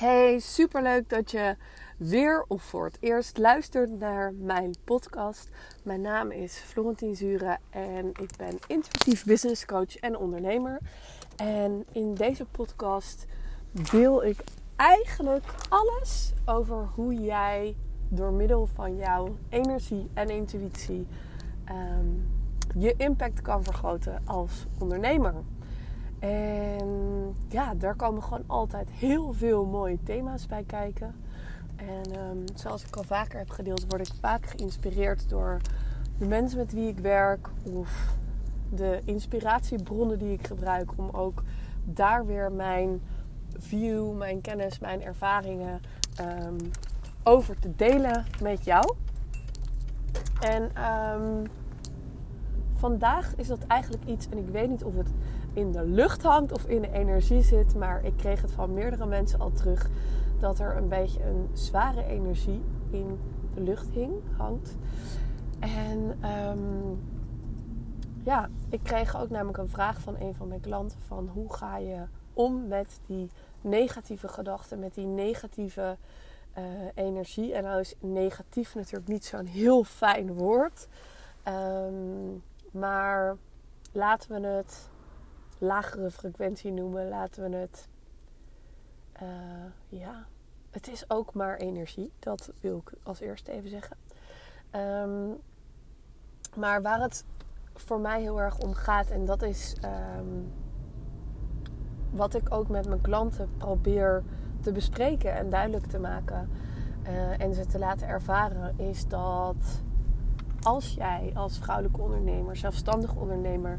Hey, superleuk dat je weer of voor het eerst luistert naar mijn podcast. Mijn naam is Florentien Zure en ik ben intuïtief business coach en ondernemer. En in deze podcast deel ik eigenlijk alles over hoe jij door middel van jouw energie en intuïtie ehm, je impact kan vergroten als ondernemer. En ja, daar komen gewoon altijd heel veel mooie thema's bij kijken. En um, zoals ik al vaker heb gedeeld, word ik vaak geïnspireerd door de mensen met wie ik werk of de inspiratiebronnen die ik gebruik om ook daar weer mijn view, mijn kennis, mijn ervaringen um, over te delen met jou. En um, vandaag is dat eigenlijk iets, en ik weet niet of het in de lucht hangt of in de energie zit. Maar ik kreeg het van meerdere mensen al terug dat er een beetje een zware energie in de lucht hing, hangt. En um, ja, ik kreeg ook namelijk een vraag van een van mijn klanten van hoe ga je om met die negatieve gedachten, met die negatieve uh, energie. En nou is negatief natuurlijk niet zo'n heel fijn woord. Um, maar laten we het lagere frequentie noemen. Laten we het. Uh, ja, het is ook maar energie. Dat wil ik als eerste even zeggen. Um, maar waar het voor mij heel erg om gaat, en dat is um, wat ik ook met mijn klanten probeer te bespreken en duidelijk te maken. Uh, en ze te laten ervaren, is dat als jij als vrouwelijke ondernemer, zelfstandig ondernemer,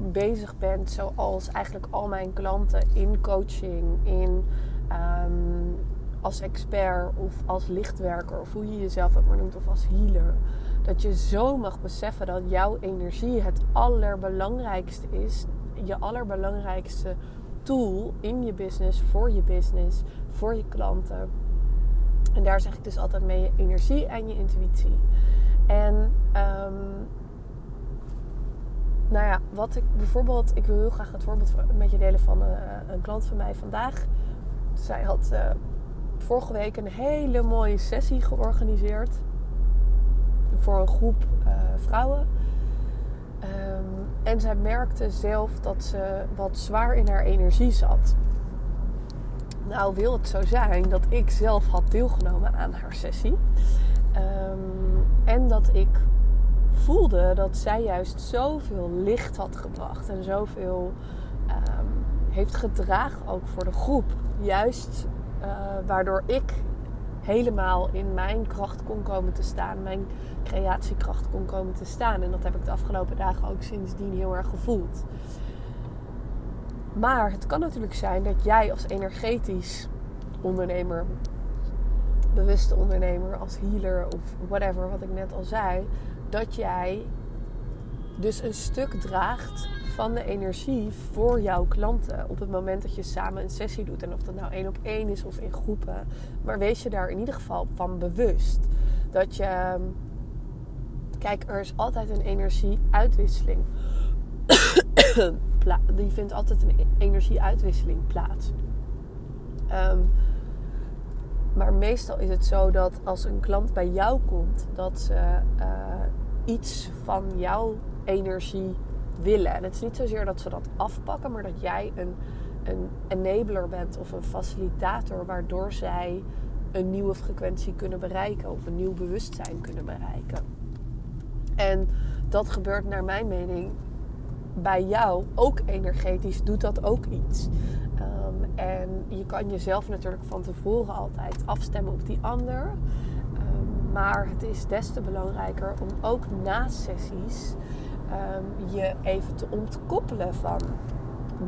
bezig bent, zoals eigenlijk al mijn klanten in coaching, in um, als expert of als lichtwerker, of hoe je jezelf ook maar noemt, of als healer, dat je zo mag beseffen dat jouw energie het allerbelangrijkste is, je allerbelangrijkste tool in je business, voor je business, voor je klanten. En daar zeg ik dus altijd mee je energie en je intuïtie. En um, nou ja, wat ik bijvoorbeeld, ik wil heel graag het voorbeeld met je delen van uh, een klant van mij vandaag. Zij had uh, vorige week een hele mooie sessie georganiseerd voor een groep uh, vrouwen. Um, en zij merkte zelf dat ze wat zwaar in haar energie zat. Nou wil het zo zijn dat ik zelf had deelgenomen aan haar sessie. Um, en dat ik voelde dat zij juist zoveel licht had gebracht en zoveel um, heeft gedragen ook voor de groep. Juist uh, waardoor ik helemaal in mijn kracht kon komen te staan, mijn creatiekracht kon komen te staan. En dat heb ik de afgelopen dagen ook sindsdien heel erg gevoeld. Maar het kan natuurlijk zijn dat jij als energetisch ondernemer, bewuste ondernemer, als healer of whatever, wat ik net al zei, dat jij dus een stuk draagt van de energie voor jouw klanten op het moment dat je samen een sessie doet. En of dat nou één op één is of in groepen. Maar wees je daar in ieder geval van bewust. Dat je. Kijk, er is altijd een energieuitwisseling. Die vindt altijd een energieuitwisseling plaats. Um, maar meestal is het zo dat als een klant bij jou komt, dat ze uh, iets van jouw energie willen. En het is niet zozeer dat ze dat afpakken, maar dat jij een, een enabler bent of een facilitator waardoor zij een nieuwe frequentie kunnen bereiken of een nieuw bewustzijn kunnen bereiken. En dat gebeurt naar mijn mening bij jou ook energetisch, doet dat ook iets. En je kan jezelf natuurlijk van tevoren altijd afstemmen op die ander. Um, maar het is des te belangrijker om ook na sessies um, je even te ontkoppelen van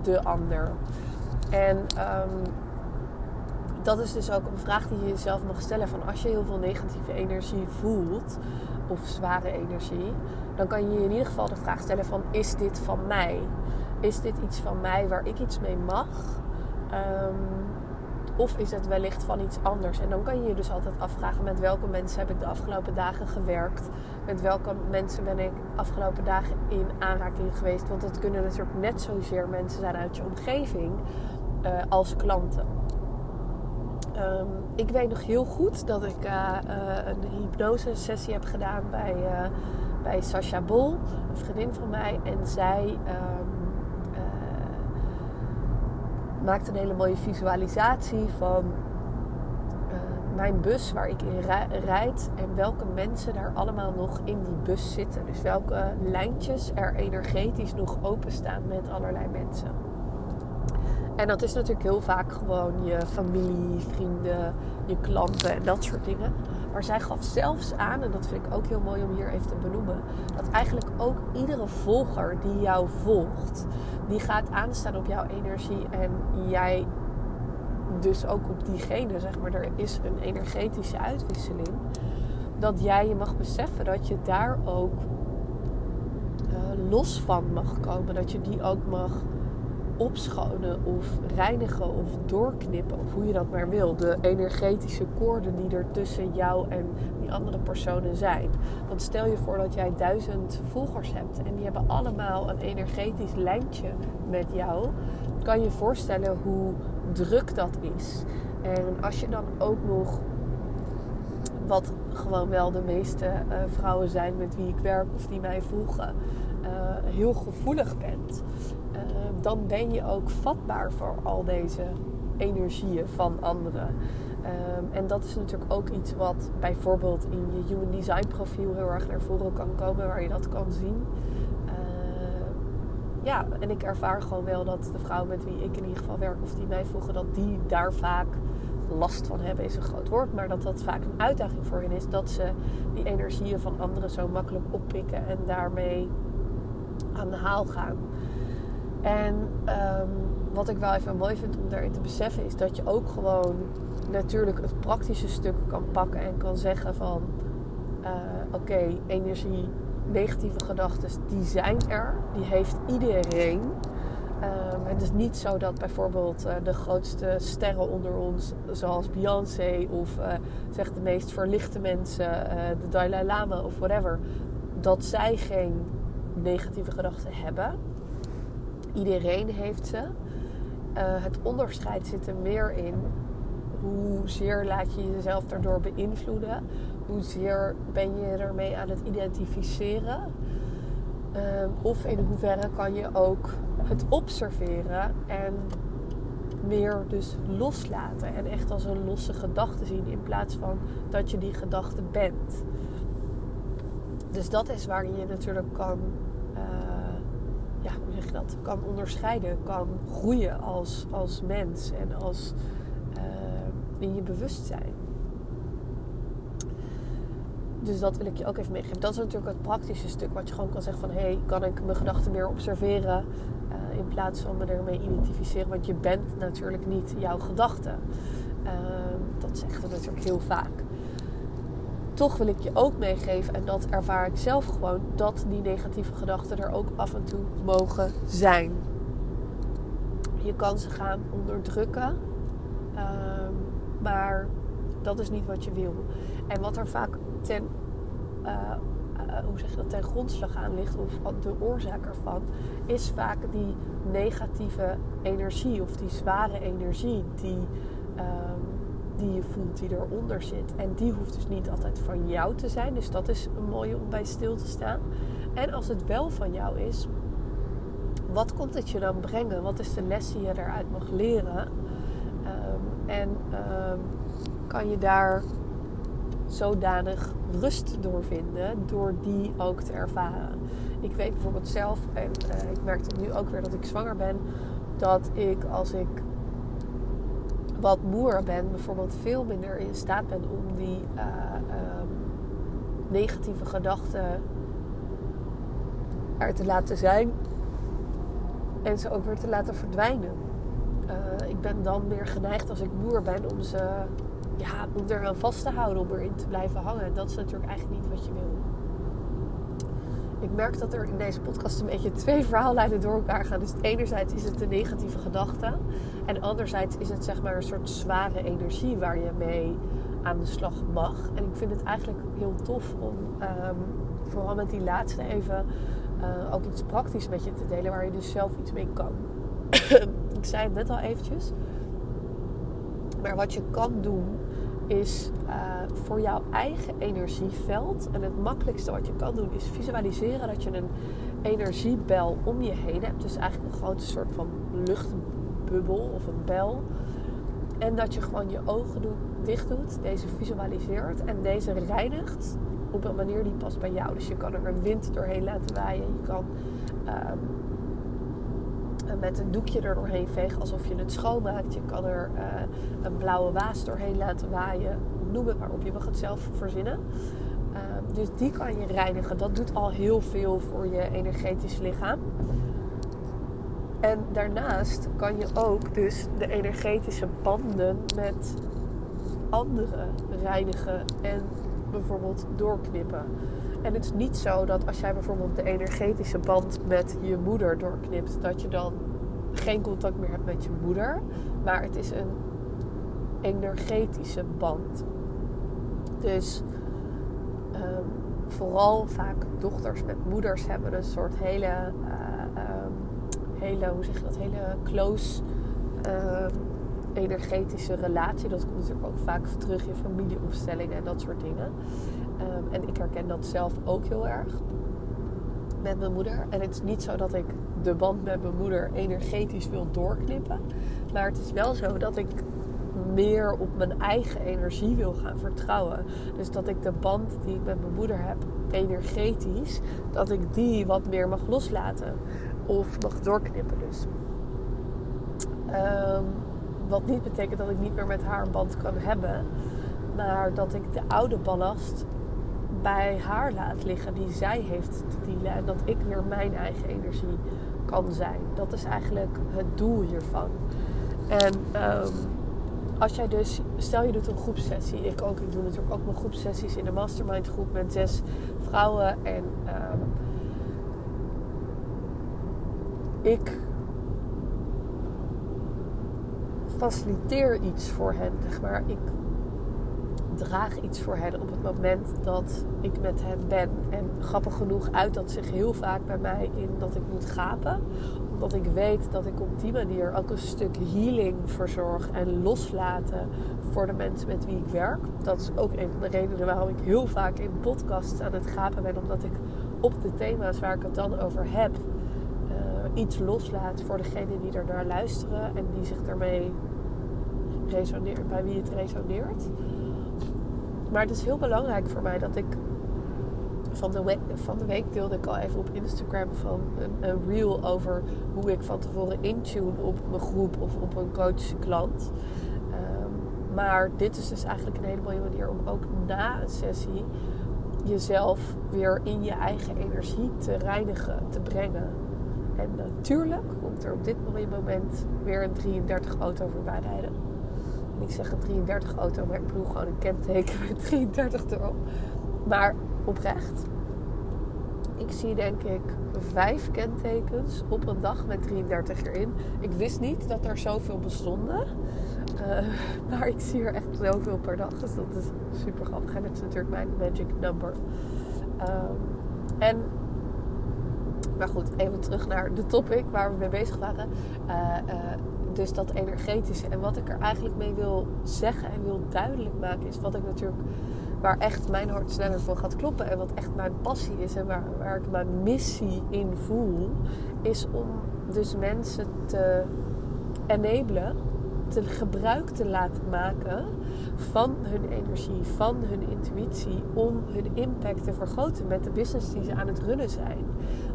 de ander. En dat is dus ook een vraag die je jezelf mag stellen: van als je heel veel negatieve energie voelt of zware energie, dan kan je je in ieder geval de vraag stellen: van is dit van mij? Is dit iets van mij waar ik iets mee mag? Um, of is het wellicht van iets anders? En dan kan je je dus altijd afvragen met welke mensen heb ik de afgelopen dagen gewerkt? Met welke mensen ben ik afgelopen dagen in aanraking geweest? Want het kunnen natuurlijk net zozeer mensen zijn uit je omgeving uh, als klanten. Ehm, ik weet nog heel goed dat ik uh, een hypnose sessie heb gedaan bij, bij Sascha Bol, een vriendin van mij. En zij um, maakte een hele mooie visualisatie van mijn bus waar ik in rijd en welke mensen daar allemaal nog in die bus zitten. Dus welke lijntjes er energetisch nog openstaan met allerlei mensen. En dat is natuurlijk heel vaak gewoon je familie, vrienden, je klanten en dat soort dingen. Maar zij gaf zelfs aan, en dat vind ik ook heel mooi om hier even te benoemen, dat eigenlijk ook iedere volger die jou volgt, die gaat aanstaan op jouw energie en jij dus ook op diegene, zeg maar, er is een energetische uitwisseling. Dat jij je mag beseffen dat je daar ook uh, los van mag komen. Dat je die ook mag opschonen of reinigen of doorknippen, of hoe je dat maar wil. De energetische koorden die er tussen jou en die andere personen zijn. Want stel je voor dat jij duizend volgers hebt en die hebben allemaal een energetisch lijntje met jou. Kan je voorstellen hoe druk dat is. En als je dan ook nog wat gewoon wel de meeste uh, vrouwen zijn met wie ik werk of die mij volgen, uh, heel gevoelig bent, uh, dan ben je ook vatbaar voor al deze energieën van anderen. Um, en dat is natuurlijk ook iets wat bijvoorbeeld in je human design profiel heel erg naar voren kan komen, waar je dat kan zien. ja, en ik ervaar gewoon wel dat de vrouwen met wie ik in ieder geval werk of die mij volgen, dat die daar vaak last van hebben is een groot woord, maar dat dat vaak een uitdaging voor hen is. Dat ze die energieën van anderen zo makkelijk oppikken en daarmee aan de haal gaan. En um, wat ik wel even mooi vind om daarin te beseffen is dat je ook gewoon natuurlijk het praktische stuk kan pakken en kan zeggen van uh, oké, energie, negatieve gedachten, die zijn er. Die heeft iedereen. Um, het is niet zo dat bijvoorbeeld uh, de grootste sterren onder ons, zoals Beyoncé of uh, zeg de meest verlichte mensen, de Dalai Lama of whatever, dat zij geen negatieve gedachten hebben. Iedereen heeft ze. het onderscheid zit er meer in hoezeer laat je jezelf daardoor beïnvloeden, hoezeer ben je ermee aan het identificeren. Um, of in hoeverre kan je ook het observeren en meer dus loslaten. En echt als een losse gedachte zien in plaats van dat je die gedachte bent. Dus dat is waarin je natuurlijk kan, uh, ja, hoe zeg je dat, kan onderscheiden, kan groeien als, als mens en als uh, in je bewustzijn. Dus dat wil ik je ook even meegeven. Dat is natuurlijk het praktische stuk wat je gewoon kan zeggen van... hé, hey, kan ik mijn gedachten meer observeren uh, in plaats van me ermee identificeren? Want je bent natuurlijk niet jouw gedachten. Uh, dat zeggen we natuurlijk heel vaak. Toch wil ik je ook meegeven, en dat ervaar ik zelf gewoon... dat die negatieve gedachten er ook af en toe mogen zijn. Je kan ze gaan onderdrukken. Uh, maar dat is niet wat je wil. En wat er vaak ten, uh, uh, hoe zeg je dat, ten grondslag aan ligt, of de oorzaak ervan, is vaak die negatieve energie of die zware energie die, um, die je voelt, die eronder zit. En die hoeft dus niet altijd van jou te zijn. Dus dat is een mooie om bij stil te staan. En als het wel van jou is, wat komt het je dan brengen? Wat is de les die je eruit mag leren? Um, en um, kan je daar zodanig rust doorvinden door die ook te ervaren. Ik weet bijvoorbeeld zelf, en uh, ik merk het nu ook weer dat ik zwanger ben, dat ik als ik wat moer ben, bijvoorbeeld veel minder in staat ben om die uh, uh, negatieve gedachten er te laten zijn en ze ook weer te laten verdwijnen. Eh, ik ben dan meer geneigd als ik moer ben om ze ja, om er wel vast te houden, om erin te blijven hangen. En dat is natuurlijk eigenlijk niet wat je wil. Ik merk dat er in deze podcast een beetje twee verhaallijnen door elkaar gaan. Dus enerzijds is het de negatieve gedachte. En anderzijds is het zeg maar een soort zware energie waar je mee aan de slag mag. En ik vind het eigenlijk heel tof om um, vooral met die laatste even uh, ook iets praktisch met je te delen. Waar je dus zelf iets mee kan. ik zei het net al eventjes Maar wat je kan doen is uh, voor jouw eigen energieveld. En het makkelijkste wat je kan doen is visualiseren dat je een energiebel om je heen hebt. Dus eigenlijk een grote soort van luchtbubbel of een bel. En dat je gewoon je ogen doet, dicht doet, deze visualiseert en deze reinigt op een manier die past bij jou. Dus je kan er een wind doorheen laten waaien. Je kan um, met een doekje er doorheen vegen alsof je het schoonmaakt. Je kan er uh, een blauwe waas doorheen laten waaien. Noem het maar op, je mag het zelf verzinnen. Uh, dus die kan je reinigen. Dat doet al heel veel voor je energetisch lichaam. En daarnaast kan je ook dus de energetische banden met anderen reinigen en bijvoorbeeld doorknippen. En het is niet zo dat als jij bijvoorbeeld de energetische band met je moeder doorknipt, dat je dan geen contact meer hebt met je moeder. Maar het is een energetische band. Dus um, vooral vaak dochters met moeders hebben een soort hele, uh, um, hele hoe zeg je dat, hele close uh, energetische relatie. Dat komt natuurlijk ook vaak terug in familieopstellingen en dat soort dingen. Um, en ik herken dat zelf ook heel erg met mijn moeder. En het is niet zo dat ik de band met mijn moeder energetisch wil doorknippen. Maar het is wel zo dat ik meer op mijn eigen energie wil gaan vertrouwen. Dus dat ik de band die ik met mijn moeder heb, energetisch, dat ik die wat meer mag loslaten. Of mag doorknippen dus. Um, wat niet betekent dat ik niet meer met haar een band kan hebben. Maar dat ik de oude ballast bij haar laat liggen die zij heeft te dealen. En dat ik weer mijn eigen energie kan zijn. Dat is eigenlijk het doel hiervan. En um, als jij dus, stel je doet een groepsessie. Ik ook, ik doe natuurlijk ook mijn groepsessies in de mastermind groep met zes vrouwen. En um, ik faciliteer iets voor hen. Zeg maar. Ik draag iets voor hen op het moment dat ik met hen ben. En grappig genoeg uit dat zich heel vaak bij mij in dat ik moet gapen. Omdat ik weet dat ik op die manier ook een stuk healing verzorg en loslaten voor de mensen met wie ik werk. Dat is ook een van de redenen waarom ik heel vaak in podcasts aan het gapen ben. Omdat ik op de thema's waar ik het dan over heb, uh, iets loslaat voor degenen die er naar luisteren en die zich daarmee resoneert, bij wie het resoneert. Maar het is heel belangrijk voor mij dat ik van de, week, van de week deelde ik al even op Instagram van een, een reel over hoe ik van tevoren intune op mijn groep of op een coach klant. Um, maar dit is dus eigenlijk een hele mooie manier om ook na een sessie jezelf weer in je eigen energie te reinigen, te brengen. En natuurlijk komt er op dit moment weer een 33 auto voorbij rijden ik zeg een 33 auto, maar ik bedoel gewoon een kenteken met 33 erop. Maar oprecht, ik zie denk ik vijf kentekens op een dag met 33 erin. Ik wist niet dat er zoveel bestonden. Uh, maar ik zie er echt zoveel per dag. Dus dat is super grappig. En het is natuurlijk mijn magic number. Um, en, maar goed, even terug naar de topic waar we mee bezig waren. Uh, uh, dus dat energetische. En wat ik er eigenlijk mee wil zeggen en wil duidelijk maken, is wat ik natuurlijk, waar echt mijn hart sneller voor gaat kloppen. En wat echt mijn passie is en waar, waar ik mijn missie in voel, is om dus mensen te enablen, te gebruik te laten maken van hun energie, van hun intuïtie, om hun impact te vergroten met de business die ze aan het runnen zijn.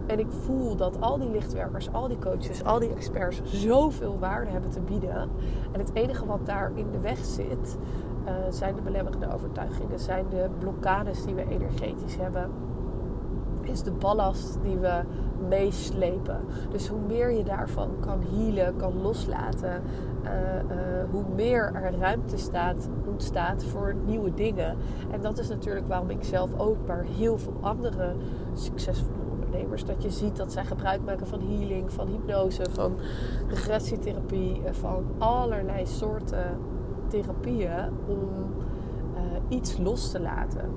En ik voel dat al die lichtwerkers, al die coaches, al die experts zoveel waarde hebben te bieden. En het enige wat daar in de weg zit, uh, zijn de belemmerende overtuigingen, zijn de blokkades die we energetisch hebben, is de ballast die we meeslepen. Dus hoe meer je daarvan kan healen, kan loslaten, uh, uh, hoe meer er ruimte staat, ontstaat voor nieuwe dingen. En dat is natuurlijk waarom ik zelf ook, maar heel veel andere succesvolle dat je ziet dat zij gebruik maken van healing, van hypnose, van regressietherapie, eh, van allerlei soorten therapieën om uh, iets los te laten.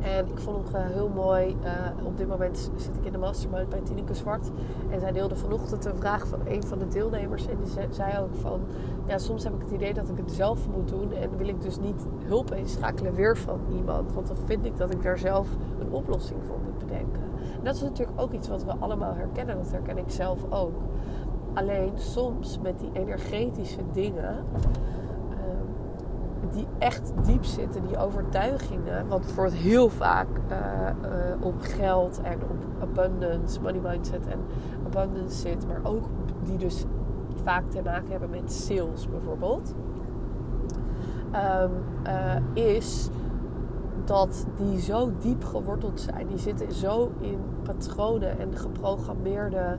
En ik vond hem heel mooi. Op dit moment zit ik in de mastermind bij Tineke Zwart. En zij deelde vanochtend een vraag van een van de deelnemers. En die zei ook van... Ja, soms heb ik het idee dat ik het zelf moet doen. En wil ik dus niet hulp inschakelen weer van iemand. Want dan vind ik dat ik daar zelf een oplossing voor moet dat is natuurlijk ook iets wat we allemaal herkennen. Dat herken ik zelf ook. Alleen soms met die energetische dingen die echt diep zitten, die overtuigingen, wat voor het heel vaak uh, op geld en op abundance, money mindset en abundance zit, maar ook die dus vaak te maken hebben met sales bijvoorbeeld, um, uh, is dat die zo diep geworteld zijn. Die zitten zo in patronen en geprogrammeerde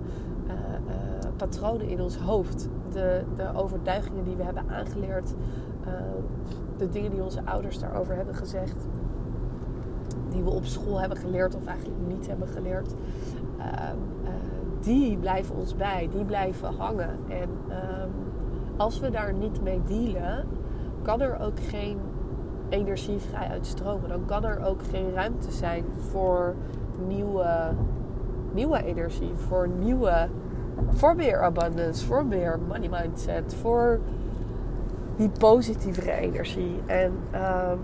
patronen in ons hoofd. De, de overtuigingen die we hebben aangeleerd Ehm, de dingen die onze ouders daarover hebben gezegd, die we op school hebben geleerd of eigenlijk niet hebben geleerd, ehm, eh, die blijven ons bij, die blijven hangen. En ehm, als we daar niet mee dealen, kan er ook geen energie vrij uitstromen. Dan kan er ook geen ruimte zijn voor nieuwe, nieuwe energie, voor nieuwe, voor meer abundance, voor meer money mindset, voor die positievere energie. En um,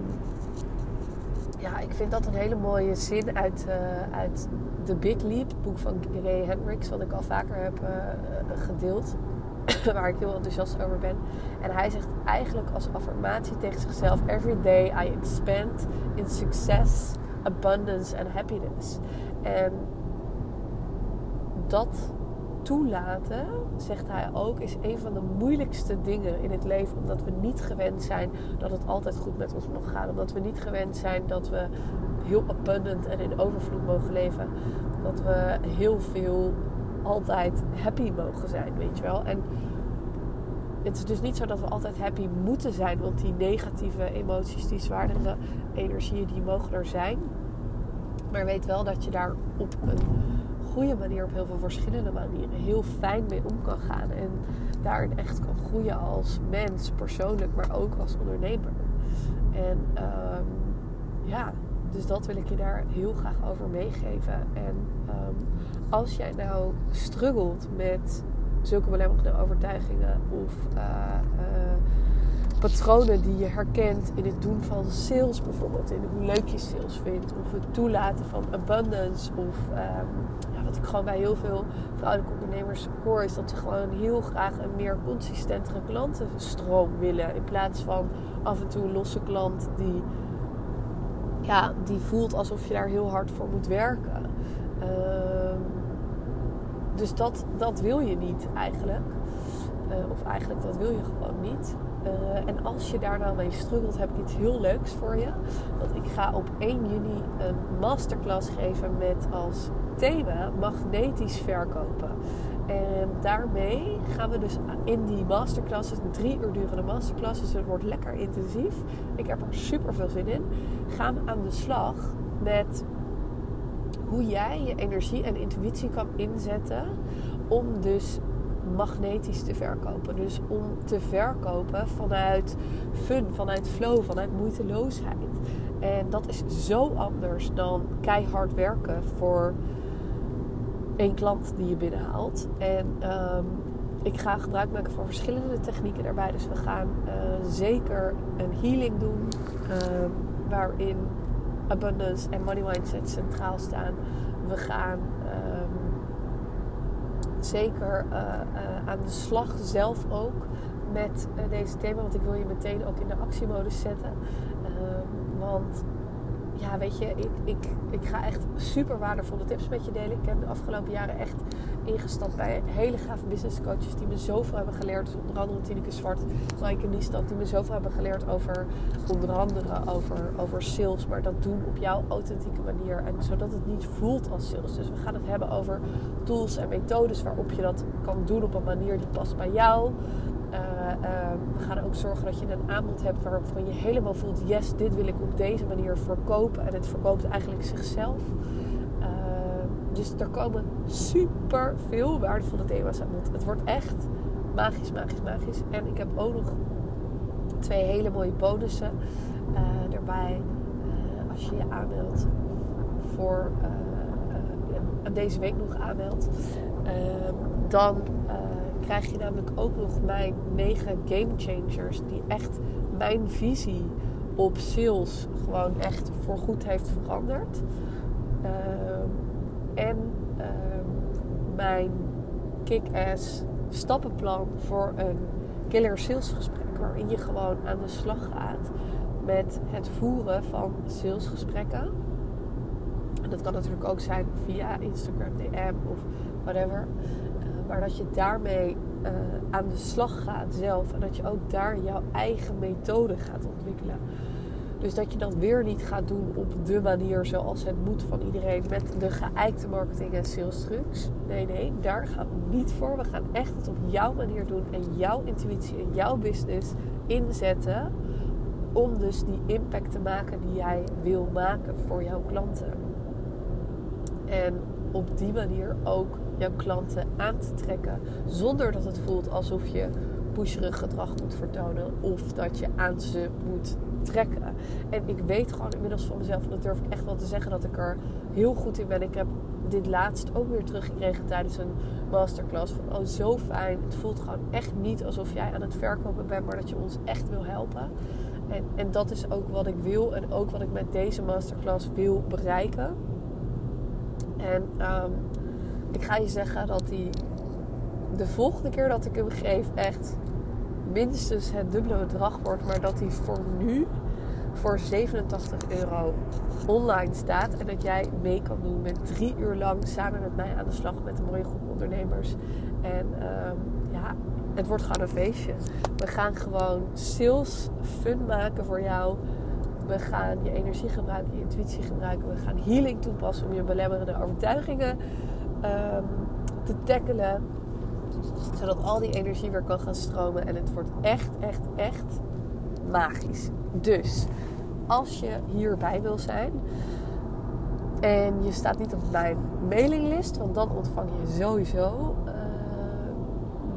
ja, ik vind dat een hele mooie zin uit, uh, uit The Big Leap, boek van Ray Hendricks, wat ik al vaker heb uh, gedeeld. waar ik heel enthousiast over ben. En hij zegt eigenlijk als affirmatie tegen zichzelf: Every day I expand in success, abundance and happiness. En dat toelaten, zegt hij ook, is een van de moeilijkste dingen in het leven. Omdat we niet gewend zijn dat het altijd goed met ons mag gaan. Omdat we niet gewend zijn dat we heel abundant en in overvloed mogen leven. Dat we heel veel altijd happy mogen zijn, weet je wel. En het is dus niet zo dat we altijd happy moeten zijn. Want die negatieve emoties, die zwaardere energieën, die mogen er zijn. Maar weet wel dat je daar op een goede manier, op heel veel verschillende manieren, heel fijn mee om kan gaan. En daarin echt kan groeien als mens, persoonlijk, maar ook als ondernemer. En um, ja, dus dat wil ik je daar heel graag over meegeven. En um, als jij nou struggelt met zulke belemmerende overtuigingen of uh, uh, patronen die je herkent in het doen van sales bijvoorbeeld. In hoe leuk je sales vindt. Of het toelaten van abundance. Of um, ja, wat ik gewoon bij heel veel vrouwelijke ondernemers hoor. Is dat ze gewoon heel graag een meer consistentere klantenstroom willen. In plaats van af en toe een losse klant die, ja, die voelt alsof je daar heel hard voor moet werken. Um, dus dat, dat wil je niet eigenlijk. Uh, of eigenlijk dat wil je gewoon niet. Uh, en als je daar nou mee struggelt, heb ik iets heel leuks voor je. Want ik ga op 1 juni een masterclass geven met als thema magnetisch verkopen. En daarmee gaan we dus in die masterclass, een drie uur durende masterclass, dus het wordt lekker intensief. Ik heb er super veel zin in. Gaan we aan de slag met hoe jij je energie en intuïtie kan inzetten om dus magnetisch te verkopen. Dus om te verkopen vanuit fun, vanuit flow, vanuit moeiteloosheid. En dat is zo anders dan keihard werken voor één klant die je binnenhaalt. En um, ik ga gebruik maken van verschillende technieken daarbij. Dus we gaan uh, zeker een healing doen. Uh, waarin abundance en money mindset centraal staan. We gaan um, zeker uh, aan de slag zelf ook met deze thema. Want ik wil je meteen ook in de actiemodus zetten. Ehm, want ja, weet je, ik, ik, ik ga echt super waardevolle tips met je delen. Ik heb de afgelopen jaren echt ingestapt bij hele gave business coaches die me zoveel hebben geleerd. Dus onder andere Tineke Zwart, Maaike Niestad, die me zoveel hebben geleerd over onder andere over, over sales. Maar dat doen op jouw authentieke manier. En zodat het niet voelt als sales. Dus we gaan het hebben over tools en methodes waarop je dat kan doen op een manier die past bij jou. Uh, uh, we gaan ook zorgen dat je een aanbod hebt waarvan je helemaal voelt: yes, dit wil ik op deze manier verkopen. En het verkoopt eigenlijk zichzelf. Uh, dus er komen super veel waardevolle thema's aan bod. Het wordt echt magisch, magisch, magisch. En ik heb ook nog twee hele mooie bonussen erbij. als je je aanmeldt voor deze week nog aanmeldt, ehm, dan krijg je namelijk ook nog mijn 9 game changers die echt mijn visie op sales gewoon echt voorgoed heeft veranderd. Ehm, en ehm, mijn kick-ass stappenplan voor een killer salesgesprek. Waarin je gewoon aan de slag gaat met het voeren van salesgesprekken. En dat kan natuurlijk ook zijn via Instagram DM of whatever. Maar dat je daarmee uh, aan de slag gaat zelf. En dat je ook daar jouw eigen methode gaat ontwikkelen. Dus dat je dat weer niet gaat doen op de manier zoals het moet van iedereen met de geëikte marketing en sales trucs. Nee, nee, daar gaan we niet voor. We gaan echt het op jouw manier doen en jouw intuïtie en jouw business inzetten. Om dus die impact te maken die jij wil maken voor jouw klanten. En op die manier ook jouw klanten aan te trekken. Zonder dat het voelt alsof je pusherig gedrag moet vertonen of dat je aan ze moet trekken. En ik weet gewoon inmiddels van mezelf, en dat durf ik echt wel te zeggen, dat ik er heel goed in ben. Ik heb dit laatst ook weer teruggekregen tijdens een masterclass. Van oh, zo fijn. Het voelt gewoon echt niet alsof jij aan het verkopen bent, maar dat je ons echt wil helpen. En, en dat is ook wat ik wil en ook wat ik met deze masterclass wil bereiken. En um, ik ga je zeggen dat die de volgende keer dat ik hem geef echt minstens het dubbele bedrag wordt. Maar dat hij voor nu voor 87 euro online staat. En dat jij mee kan doen met drie uur lang samen met mij aan de slag met een mooie groep ondernemers. En um, ja, het wordt gewoon een feestje. We gaan gewoon sales fun maken voor jou. We gaan je energie gebruiken, je intuïtie gebruiken. We gaan healing toepassen om je belemmerende overtuigingen um, te tackelen. Zodat al die energie weer kan gaan stromen. En het wordt echt, echt, echt magisch. Dus als je hierbij wil zijn en je staat niet op mijn mailinglist, want dan ontvang je sowieso uh,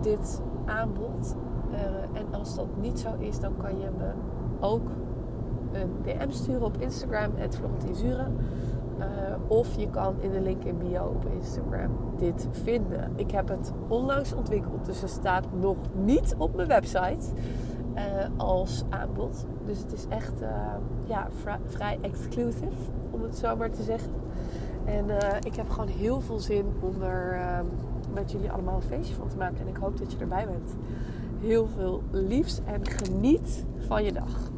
dit aanbod. Uh, en als dat niet zo is, dan kan je me ook een DM sturen op Instagram, het Florentinzuren. Uh, of je kan in de link in bio op Instagram dit vinden. Ik heb het onlangs ontwikkeld, dus het staat nog niet op mijn website uh, als aanbod. Dus het is echt uh, ja, vrij exclusive, om het zo maar te zeggen. En ik heb gewoon heel veel zin om er met jullie allemaal een feestje van te maken. En ik hoop dat je erbij bent. Heel veel liefs en geniet van je dag.